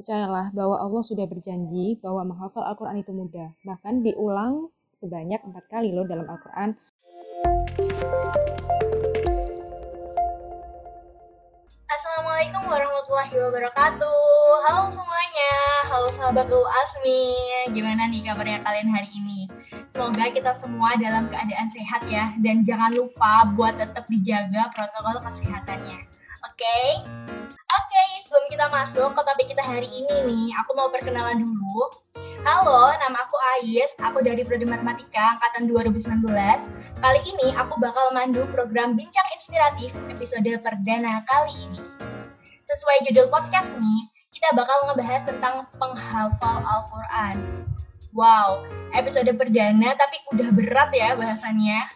Percayalah bahwa Allah sudah berjanji bahwa menghafal Al-Quran itu mudah. Bahkan diulang sebanyak empat kali loh dalam Al-Quran. Assalamualaikum warahmatullahi wabarakatuh. Halo semuanya, halo sahabat Ul Asmi. Gimana nih kabarnya kalian hari ini? Semoga kita semua dalam keadaan sehat ya, dan jangan lupa buat tetap dijaga protokol kesehatannya. Oke? Okay? Oke, okay, sebelum kita masuk ke topik kita hari ini nih, aku mau perkenalan dulu. Halo, nama aku Ais, aku dari Prodi Matematika Angkatan 2019. Kali ini aku bakal mandu program Bincang Inspiratif episode perdana kali ini. Sesuai judul podcast nih, kita bakal ngebahas tentang penghafal Al-Quran. Wow, episode perdana tapi udah berat ya bahasannya.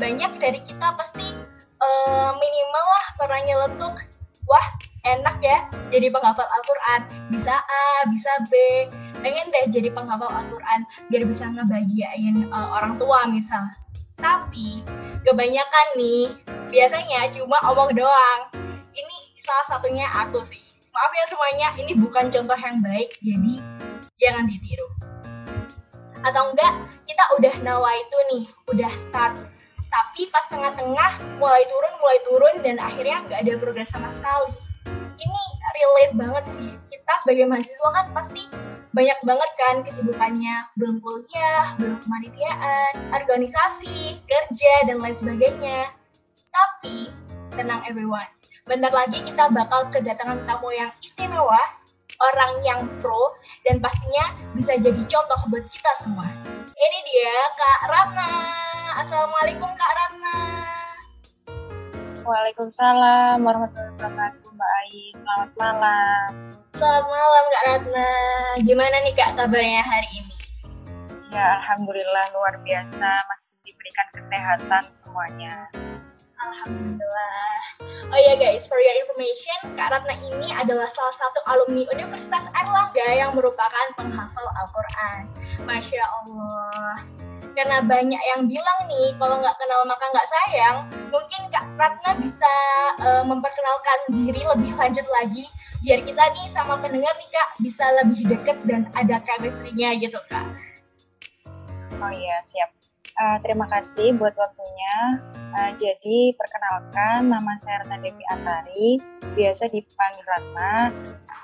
Banyak dari kita pasti uh, minimal lah pernah nyeletuk, wah enak ya jadi penghafal Al-Quran, bisa A, bisa B, pengen deh jadi penghafal Al-Quran biar bisa ngebahagiain uh, orang tua misal. Tapi kebanyakan nih biasanya cuma omong doang. Ini salah satunya aku sih. Maaf ya semuanya ini bukan contoh yang baik jadi jangan ditiru. Atau enggak kita udah nawa itu nih udah start tapi pas tengah-tengah mulai turun mulai turun dan akhirnya nggak ada progres sama sekali. Ini relate banget sih. Kita sebagai mahasiswa kan pasti banyak banget kan kesibukannya. Belum kuliah, belum kemanitiaan, organisasi, kerja, dan lain sebagainya. Tapi, tenang everyone, bentar lagi kita bakal kedatangan tamu yang istimewa, orang yang pro, dan pastinya bisa jadi contoh buat kita semua. Ini dia Kak Ratna. Assalamualaikum Kak Ratna. Waalaikumsalam warahmatullahi wabarakatuh Mbak Ais. Selamat malam. Selamat malam Kak Ratna. Gimana nih Kak kabarnya hari ini? Ya Alhamdulillah luar biasa masih diberikan kesehatan semuanya. Alhamdulillah. Oh ya guys, for your information, Kak Ratna ini adalah salah satu alumni Universitas Airlangga yang merupakan penghafal Al-Quran. Masya Allah. Karena banyak yang bilang nih, kalau nggak kenal maka nggak sayang, mungkin Kak Ratna bisa uh, memperkenalkan diri lebih lanjut lagi biar kita nih sama pendengar nih kak bisa lebih deket dan ada chemistry-nya gitu kak. Oh iya siap. Uh, terima kasih buat waktunya. Uh, jadi perkenalkan nama saya Ratna Devi Antari, biasa dipanggil Ratna.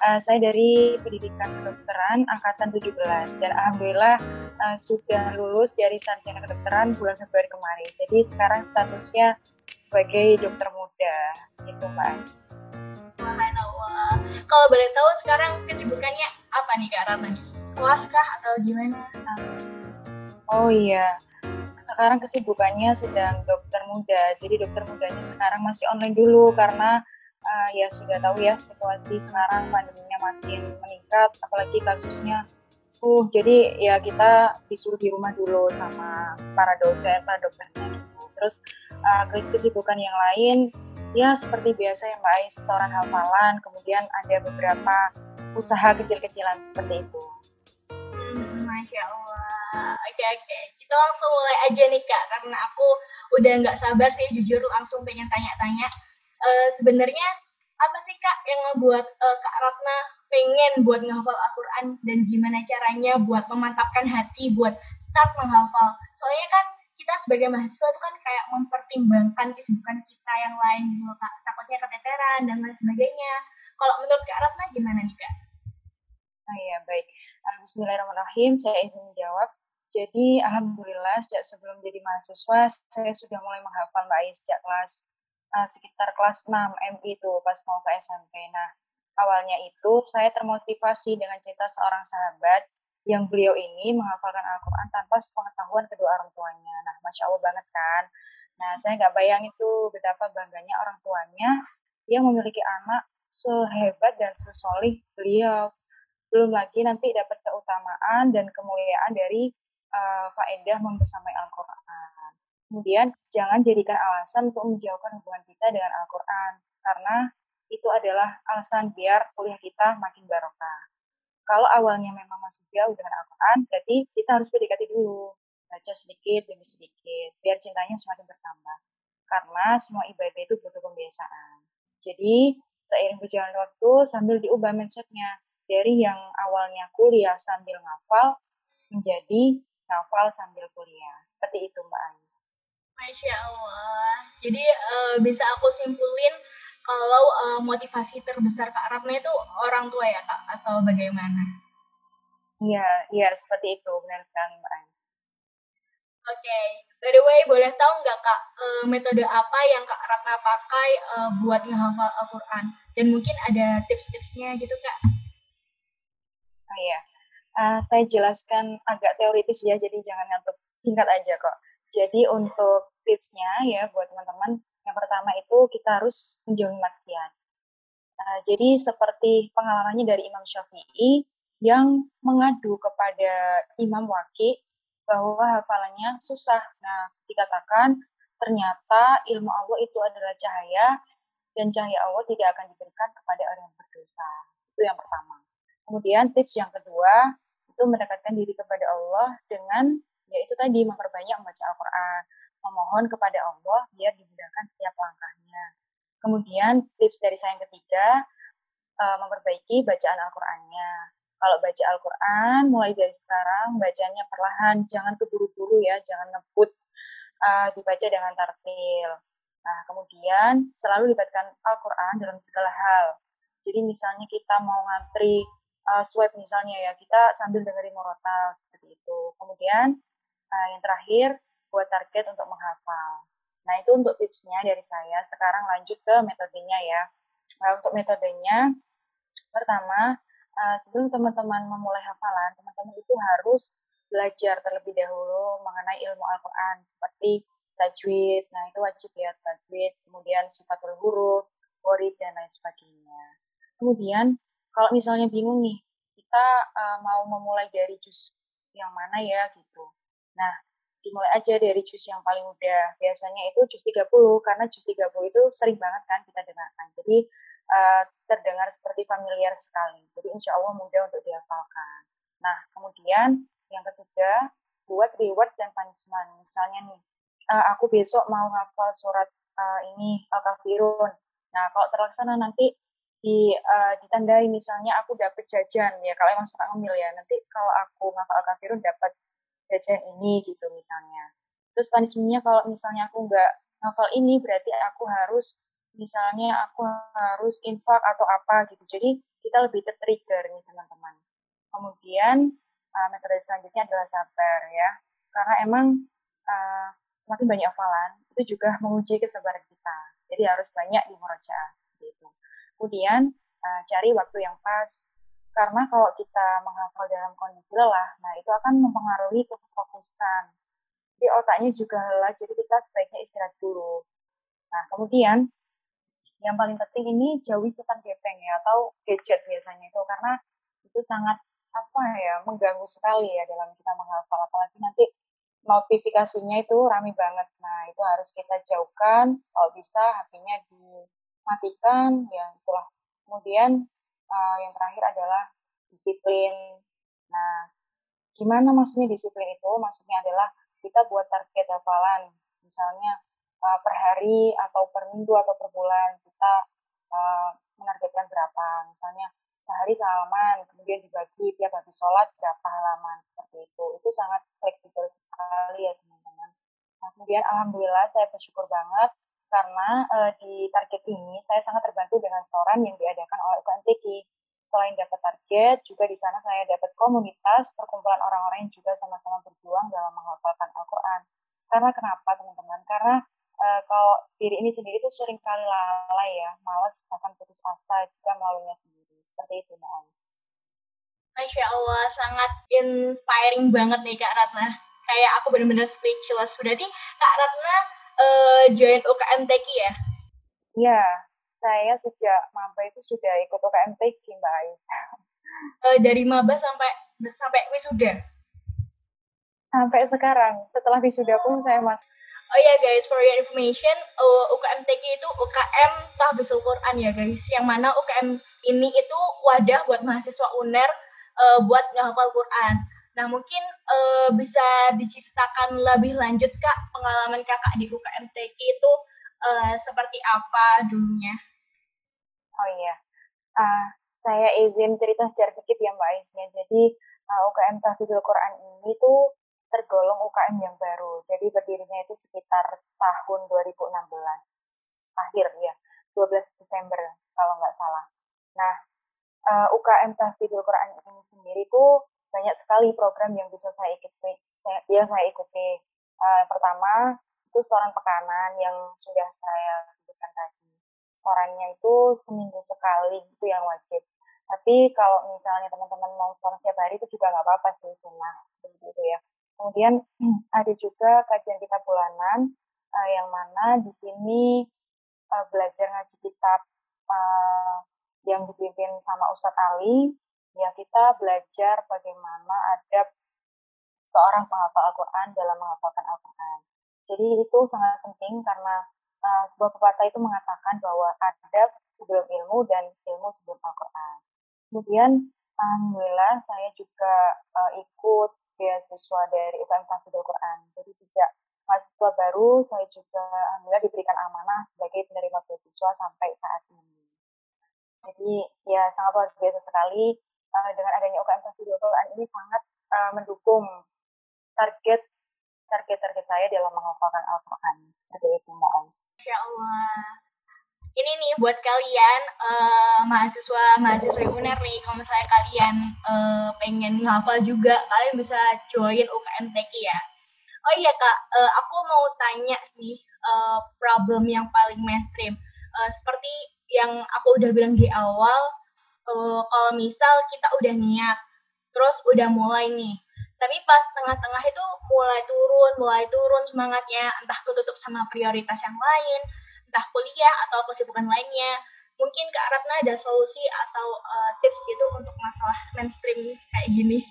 Uh, saya dari pendidikan kedokteran angkatan 17 dan alhamdulillah uh, sudah lulus dari sarjana kedokteran bulan Februari kemarin. Jadi sekarang statusnya sebagai dokter muda, gitu Mbak kalau boleh tahu sekarang kesibukannya apa nih Kak Ratna nih? Kelas kah atau gimana? Oh iya, sekarang kesibukannya sedang dokter muda. Jadi dokter mudanya sekarang masih online dulu karena uh, ya sudah tahu ya situasi sekarang pandeminya makin meningkat, apalagi kasusnya. Uh, jadi ya kita disuruh di rumah dulu sama para dosen, para dokternya gitu. Terus uh, kesibukan yang lain ya seperti biasa ya Mbak Ais, setoran hafalan, kemudian ada beberapa usaha kecil-kecilan seperti itu. Hmm, Masya Allah. Oke oke, kita langsung mulai aja nih Kak, karena aku udah nggak sabar sih jujur langsung pengen tanya-tanya. Uh, Sebenarnya apa sih Kak yang ngebuat uh, Kak Ratna pengen buat menghafal Al-Quran? Dan gimana caranya buat memantapkan hati buat start menghafal? Soalnya kan kita sebagai mahasiswa itu kan kayak mempertimbangkan kesibukan kita yang lain gitu kak. Takutnya keteteran dan lain sebagainya. Kalau menurut kak Ratna gimana nih kak? Ah ya baik. Uh, Bismillahirrahmanirrahim. Saya izin menjawab jadi alhamdulillah sejak sebelum jadi mahasiswa saya sudah mulai menghafal Mbak Ais sejak kelas uh, sekitar kelas 6 MI itu pas mau ke SMP nah awalnya itu saya termotivasi dengan cerita seorang sahabat yang beliau ini menghafalkan Al-Quran tanpa sepengetahuan kedua orang tuanya. Nah, Masya Allah banget kan. Nah, saya nggak bayang itu betapa bangganya orang tuanya yang memiliki anak sehebat dan sesolih beliau. Belum lagi nanti dapat keutamaan dan kemuliaan dari uh, faedah membersamai Al-Quran. Kemudian, jangan jadikan alasan untuk menjauhkan hubungan kita dengan Al-Quran. Karena itu adalah alasan biar kuliah kita makin barokah kalau awalnya memang masih jauh dengan Al-Quran, berarti kita harus PDKT dulu. Baca sedikit demi sedikit, biar cintanya semakin bertambah. Karena semua ibadah itu butuh pembiasaan. Jadi, seiring berjalan waktu, sambil diubah mindsetnya. dari yang awalnya kuliah sambil ngafal menjadi ngafal sambil kuliah. Seperti itu Mbak Ais. Masya Allah. Jadi uh, bisa aku simpulin kalau uh, motivasi terbesar Kak Ratna itu orang tua ya Kak atau bagaimana? Iya, iya seperti itu benar sekali Mbak Ais. Oke, okay. by the way boleh tahu nggak Kak uh, metode apa yang Kak Ratna pakai uh, buat menghafal Al-Quran? Dan mungkin ada tips-tipsnya gitu Kak? Oh iya, uh, saya jelaskan agak teoritis ya, jadi jangan ngantuk singkat aja kok. Jadi untuk tipsnya ya buat teman-teman, yang pertama itu kita harus menjauhi maksiat. Nah, jadi seperti pengalamannya dari Imam Syafi'i yang mengadu kepada Imam Waki bahwa hafalannya susah. Nah, dikatakan ternyata ilmu Allah itu adalah cahaya dan cahaya Allah tidak akan diberikan kepada orang yang berdosa. Itu yang pertama. Kemudian tips yang kedua itu mendekatkan diri kepada Allah dengan yaitu tadi memperbanyak membaca Al-Quran, memohon kepada Allah biar dimudahkan setiap langkahnya. Kemudian tips dari saya yang ketiga, uh, memperbaiki bacaan Al-Qur'annya. Kalau baca Al-Quran, mulai dari sekarang bacanya perlahan, jangan keburu-buru ya, jangan ngebut, uh, dibaca dengan tartil. Nah, kemudian selalu libatkan Al-Quran dalam segala hal. Jadi misalnya kita mau ngantri uh, swab misalnya ya, kita sambil dengerin morotal seperti itu. Kemudian uh, yang terakhir buat target untuk menghafal. Nah itu untuk tipsnya dari saya. Sekarang lanjut ke metodenya ya. Nah, untuk metodenya, pertama uh, sebelum teman-teman memulai hafalan, teman-teman itu harus belajar terlebih dahulu mengenai ilmu Al-Quran seperti tajwid. Nah itu wajib ya tajwid. Kemudian sifatul huruf, gorib dan lain sebagainya. Kemudian kalau misalnya bingung nih, kita uh, mau memulai dari jus yang mana ya gitu. Nah, dimulai aja dari jus yang paling mudah. Biasanya itu jus 30, karena jus 30 itu sering banget kan kita dengarkan. Jadi, uh, terdengar seperti familiar sekali. Jadi, insya Allah mudah untuk dihafalkan. Nah, kemudian yang ketiga, buat reward dan punishment. Misalnya nih, uh, aku besok mau hafal surat uh, ini, Al-Kafirun. Nah, kalau terlaksana nanti di uh, ditandai misalnya aku dapat jajan ya kalau emang suka ngemil ya nanti kalau aku ngafal Al-Kafirun dapat jajan ini gitu misalnya. Terus punishmentnya kalau misalnya aku nggak ngafal ini berarti aku harus misalnya aku harus infak atau apa gitu. Jadi kita lebih tertrigger nih teman-teman. Kemudian uh, metode selanjutnya adalah sabar ya. Karena emang uh, semakin banyak hafalan itu juga menguji kesabaran kita. Jadi harus banyak di murojaah. Kemudian uh, cari waktu yang pas karena kalau kita menghafal dalam kondisi lelah, nah itu akan mempengaruhi kefokusan. Jadi otaknya juga lelah, jadi kita sebaiknya istirahat dulu. Nah, kemudian yang paling penting ini jauhi setan gepeng ya atau gadget biasanya itu karena itu sangat apa ya mengganggu sekali ya dalam kita menghafal apalagi nanti notifikasinya itu rame banget. Nah, itu harus kita jauhkan. Kalau bisa HP-nya dimatikan ya itulah. Kemudian uh, yang terakhir adalah disiplin. Nah, gimana maksudnya disiplin itu? Maksudnya adalah kita buat target hafalan, misalnya uh, per hari atau per minggu atau per bulan kita uh, menargetkan berapa, misalnya sehari sehalaman, kemudian dibagi tiap habis sholat berapa halaman seperti itu. Itu sangat fleksibel sekali ya teman-teman. Nah, kemudian alhamdulillah saya bersyukur banget karena uh, di target ini saya sangat terbantu dengan setoran yang diadakan oleh UKMTQ. Selain dapat target, juga di sana saya dapat komunitas, perkumpulan orang-orang yang juga sama-sama berjuang dalam menghafalkan Al-Quran. Karena kenapa teman-teman? Karena uh, kalau diri ini sendiri tuh sering kali lalai ya, malas bahkan putus asa jika melaluinya sendiri. Seperti itu, Mbak Masya Allah, sangat inspiring banget nih Kak Ratna. Kayak aku benar-benar speechless. Berarti Kak Ratna uh, join UKMTQ ya? Iya, saya sejak maba itu sudah ikut UKMTQ Mbak Ais. Uh, dari maba sampai sampai wisuda? Sampai sekarang, setelah wisuda pun saya masih Oh ya guys, for your information, uh, UKMTQ itu UKM Tahfidzul Quran ya guys. Yang mana UKM ini itu wadah buat mahasiswa UNER uh, buat ngehafal Quran. Nah, mungkin uh, bisa diceritakan lebih lanjut Kak pengalaman Kakak di UKMTQ itu uh, seperti apa dulunya? Oh iya. Uh, saya izin cerita secara dikit ya Mbak Ais ya. Jadi uh, UKM Tahfidzul Quran ini tuh tergolong UKM yang baru. Jadi berdirinya itu sekitar tahun 2016 akhir ya, 12 Desember kalau nggak salah. Nah, uh, UKM Tahfidzul Quran ini sendiri tuh banyak sekali program yang bisa saya ikuti. Saya, ya saya ikuti. Uh, pertama itu setoran pekanan yang sudah saya sebutkan tadi setorannya itu seminggu sekali itu yang wajib. Tapi kalau misalnya teman-teman mau setoran setiap hari itu juga nggak apa-apa sih sunnah begitu ya. Kemudian hmm. ada juga kajian kitab bulanan uh, yang mana di sini uh, belajar ngaji kitab uh, yang dipimpin sama Ustadz Ali. Ya kita belajar bagaimana adab seorang penghafal Al-Quran dalam menghafalkan Al-Quran. Jadi itu sangat penting karena uh, sebuah pepatah itu mengatakan bahwa adab sebelum ilmu dan ilmu sebelum Al-Quran. Kemudian, Alhamdulillah saya juga uh, ikut beasiswa dari UKM Tahfidzul Quran. Jadi sejak mahasiswa baru, saya juga Alhamdulillah diberikan amanah sebagai penerima beasiswa sampai saat ini. Jadi ya sangat luar biasa sekali uh, dengan adanya UKM Tahfidzul Quran ini sangat uh, mendukung target target-target saya dalam menghafalkan Al-Quran. Seperti itu, Mbak Ais. Ya Allah. Ini nih buat kalian uh, mahasiswa mahasiswa UNER nih, kalau misalnya kalian uh, pengen ngapal juga, kalian bisa join UKM TK ya. Oh iya kak, uh, aku mau tanya nih uh, problem yang paling mainstream. Uh, seperti yang aku udah bilang di awal, uh, kalau misal kita udah niat, terus udah mulai nih, tapi pas tengah-tengah itu mulai turun mulai turun semangatnya. Entah ketutup sama prioritas yang lain entah kuliah atau kesibukan lainnya. Mungkin Kak Ratna ada solusi atau uh, tips gitu untuk masalah mainstream kayak gini?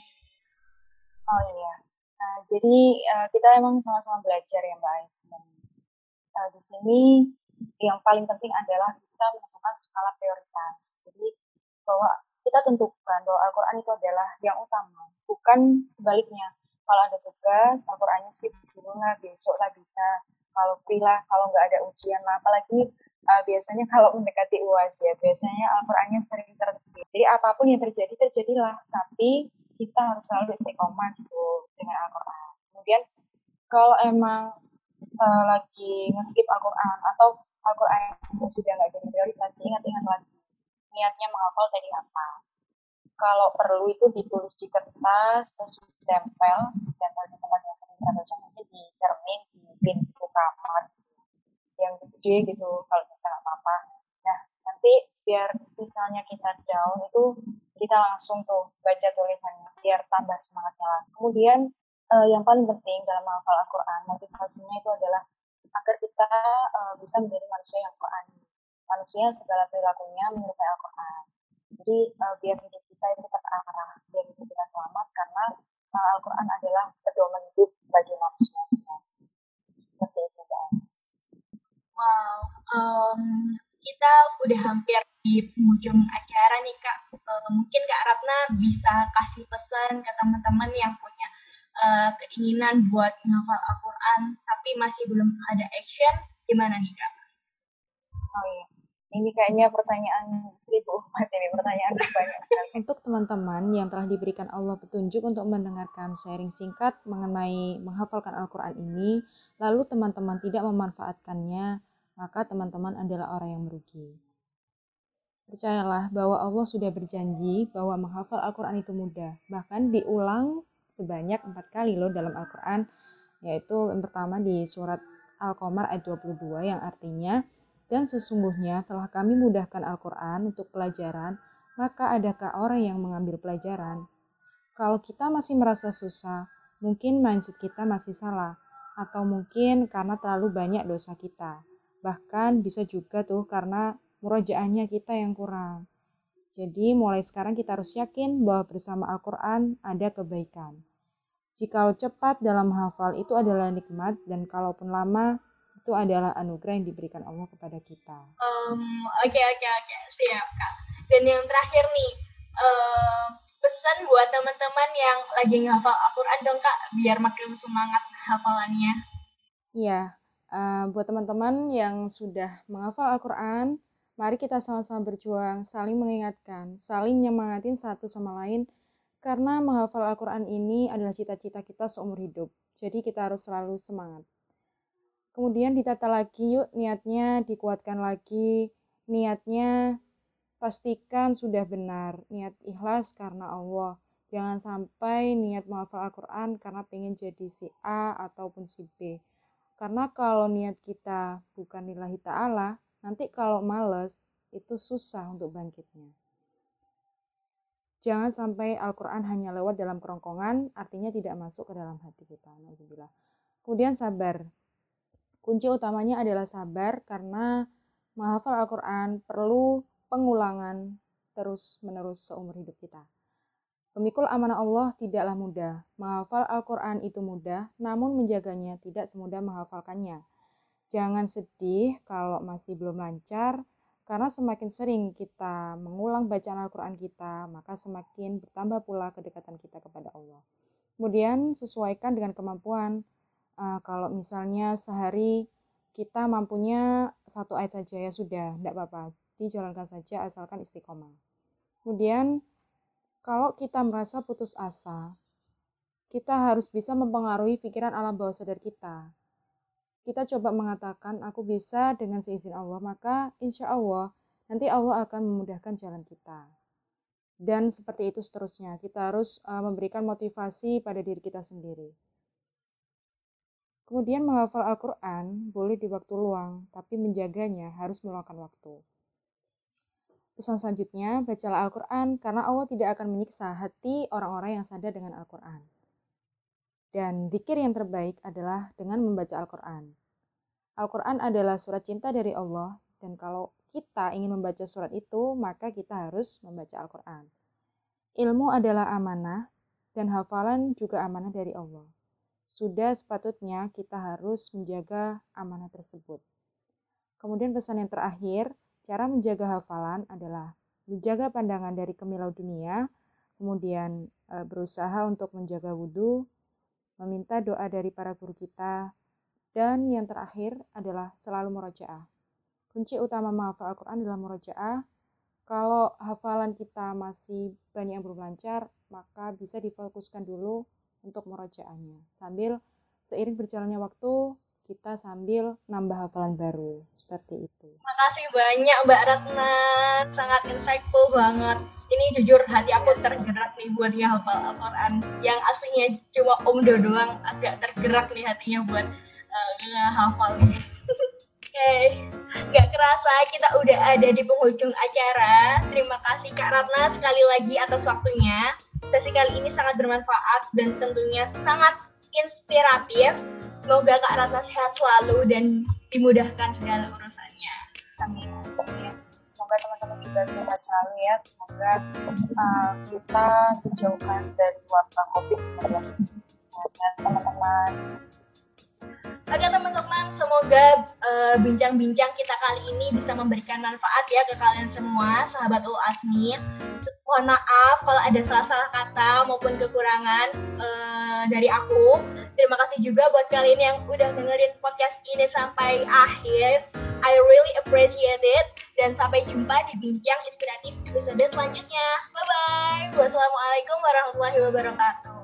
Oh iya. Uh, jadi uh, kita emang sama-sama belajar ya Mbak Ais. Uh, di sini yang paling penting adalah kita menentukan skala prioritas. Jadi bahwa kita tentukan bahwa Al-Quran itu adalah yang utama bukan sebaliknya. Kalau ada tugas Al-Qurannya skip dulu lah besok lah bisa. Kalau lah kalau nggak ada ujian lah. Apalagi uh, biasanya kalau mendekati uas ya biasanya Al-Qurannya sering tersebut jadi apa pun yang terjadi terjadilah. Tapi kita harus selalu istiqomah gitu dengan Al-Quran. Kemudian kalau emang uh, lagi ngeskip Al-Quran atau Al-Quran sudah nggak jadi prioritas ingat-ingat lagi niatnya menghafal tadi apa. Kalau perlu itu ditulis di kertas terus ditempel dan di tempat yang sering kita baca mungkin di cermin di pintu kamar yang gede gitu kalau bisa nggak apa-apa. Nah nanti biar misalnya kita down itu kita langsung tuh baca tulisannya biar tambah semangatnya lagi. Kemudian uh, yang paling penting dalam menghafal Al-Quran motivasinya itu adalah agar kita uh, bisa menjadi manusia yang Quran manusia segala perilakunya menyerupai Al-Quran jadi uh, biar hidup kita itu terarah, biar hidup kita selamat karena uh, Al-Quran adalah pedoman hidup bagi manusia semua. Seperti itu guys. Wow, um, kita udah hampir di penghujung acara nih kak. Uh, mungkin kak Ratna bisa kasih pesan ke teman-teman yang punya uh, keinginan buat menghafal Al-Quran tapi masih belum ada action, gimana nih kak? Oh iya ini kayaknya pertanyaan seribu umat ini pertanyaan banyak sekali. Untuk teman-teman yang telah diberikan Allah petunjuk untuk mendengarkan sharing singkat mengenai menghafalkan Al-Quran ini, lalu teman-teman tidak memanfaatkannya, maka teman-teman adalah orang yang merugi. Percayalah bahwa Allah sudah berjanji bahwa menghafal Al-Quran itu mudah. Bahkan diulang sebanyak empat kali loh dalam Al-Quran, yaitu yang pertama di surat Al-Qamar ayat 22 yang artinya dan sesungguhnya telah kami mudahkan Al-Quran untuk pelajaran, maka adakah orang yang mengambil pelajaran? Kalau kita masih merasa susah, mungkin mindset kita masih salah, atau mungkin karena terlalu banyak dosa kita. Bahkan bisa juga tuh karena murojaahnya kita yang kurang. Jadi mulai sekarang kita harus yakin bahwa bersama Al-Quran ada kebaikan. Jikalau cepat dalam hafal itu adalah nikmat dan kalaupun lama itu adalah anugerah yang diberikan Allah kepada kita. Oke oke oke siap kak. Dan yang terakhir nih uh, pesan buat teman-teman yang lagi ngafal Al-Quran dong kak, biar makin semangat hafalannya. Iya, uh, buat teman-teman yang sudah menghafal Al-Quran, Mari kita sama-sama berjuang, saling mengingatkan, saling nyemangatin satu sama lain, karena menghafal Al-Quran ini adalah cita-cita kita seumur hidup. Jadi kita harus selalu semangat. Kemudian ditata lagi yuk niatnya, dikuatkan lagi. Niatnya pastikan sudah benar, niat ikhlas karena Allah. Jangan sampai niat menghafal Al-Quran karena pengen jadi si A ataupun si B. Karena kalau niat kita bukan lillahi ta'ala, Nanti kalau males, itu susah untuk bangkitnya. Jangan sampai Al-Quran hanya lewat dalam kerongkongan, artinya tidak masuk ke dalam hati kita. Kemudian sabar. Kunci utamanya adalah sabar karena menghafal Al-Quran perlu pengulangan terus-menerus seumur hidup kita. Pemikul amanah Allah tidaklah mudah. Menghafal Al-Quran itu mudah, namun menjaganya tidak semudah menghafalkannya. Jangan sedih kalau masih belum lancar, karena semakin sering kita mengulang bacaan Al-Quran kita, maka semakin bertambah pula kedekatan kita kepada Allah. Kemudian sesuaikan dengan kemampuan. Uh, kalau misalnya sehari kita mampunya satu ayat saja ya sudah, tidak apa-apa, dijalankan saja asalkan istiqomah. Kemudian kalau kita merasa putus asa, kita harus bisa mempengaruhi pikiran alam bawah sadar kita kita coba mengatakan aku bisa dengan seizin Allah, maka insya Allah nanti Allah akan memudahkan jalan kita. Dan seperti itu seterusnya, kita harus uh, memberikan motivasi pada diri kita sendiri. Kemudian menghafal Al-Quran boleh di waktu luang, tapi menjaganya harus meluangkan waktu. Pesan selanjutnya, bacalah Al-Quran karena Allah tidak akan menyiksa hati orang-orang yang sadar dengan Al-Quran. Dan zikir yang terbaik adalah dengan membaca Al-Quran. Al-Quran adalah surat cinta dari Allah, dan kalau kita ingin membaca surat itu, maka kita harus membaca Al-Quran. Ilmu adalah amanah, dan hafalan juga amanah dari Allah. Sudah sepatutnya kita harus menjaga amanah tersebut. Kemudian pesan yang terakhir, cara menjaga hafalan adalah menjaga pandangan dari kemilau dunia, kemudian e, berusaha untuk menjaga wudhu, meminta doa dari para guru kita, dan yang terakhir adalah selalu murojaah. Kunci utama menghafal Al-Quran adalah murojaah. Kalau hafalan kita masih banyak yang belum lancar, maka bisa difokuskan dulu untuk murojaahnya. Sambil seiring berjalannya waktu, kita sambil nambah hafalan baru. Seperti itu. Makasih banyak Mbak Ratna, sangat insightful banget ini jujur hati aku tergerak nih buat dia hafal Al-Quran yang aslinya cuma Om Do doang agak tergerak nih hatinya buat uh, hafal nih Oke, okay. nggak kerasa kita udah ada di penghujung acara. Terima kasih Kak Ratna sekali lagi atas waktunya. Sesi kali ini sangat bermanfaat dan tentunya sangat inspiratif. Semoga Kak Ratna sehat selalu dan dimudahkan segala urusannya. Amin semoga teman-teman juga sehat selalu ya semoga uh, kita dijauhkan dari wabah COVID-19 sehat-sehat teman-teman Oke teman-teman, semoga eh, bincang-bincang uh, kita kali ini bisa memberikan manfaat ya ke kalian semua, sahabat Ul Asmi. Mohon maaf kalau ada salah-salah kata maupun kekurangan uh, dari aku. Terima kasih juga buat kalian yang udah dengerin podcast ini sampai akhir. I really appreciate it. Dan sampai jumpa di bincang inspiratif episode selanjutnya. Bye-bye. Wassalamualaikum warahmatullahi wabarakatuh.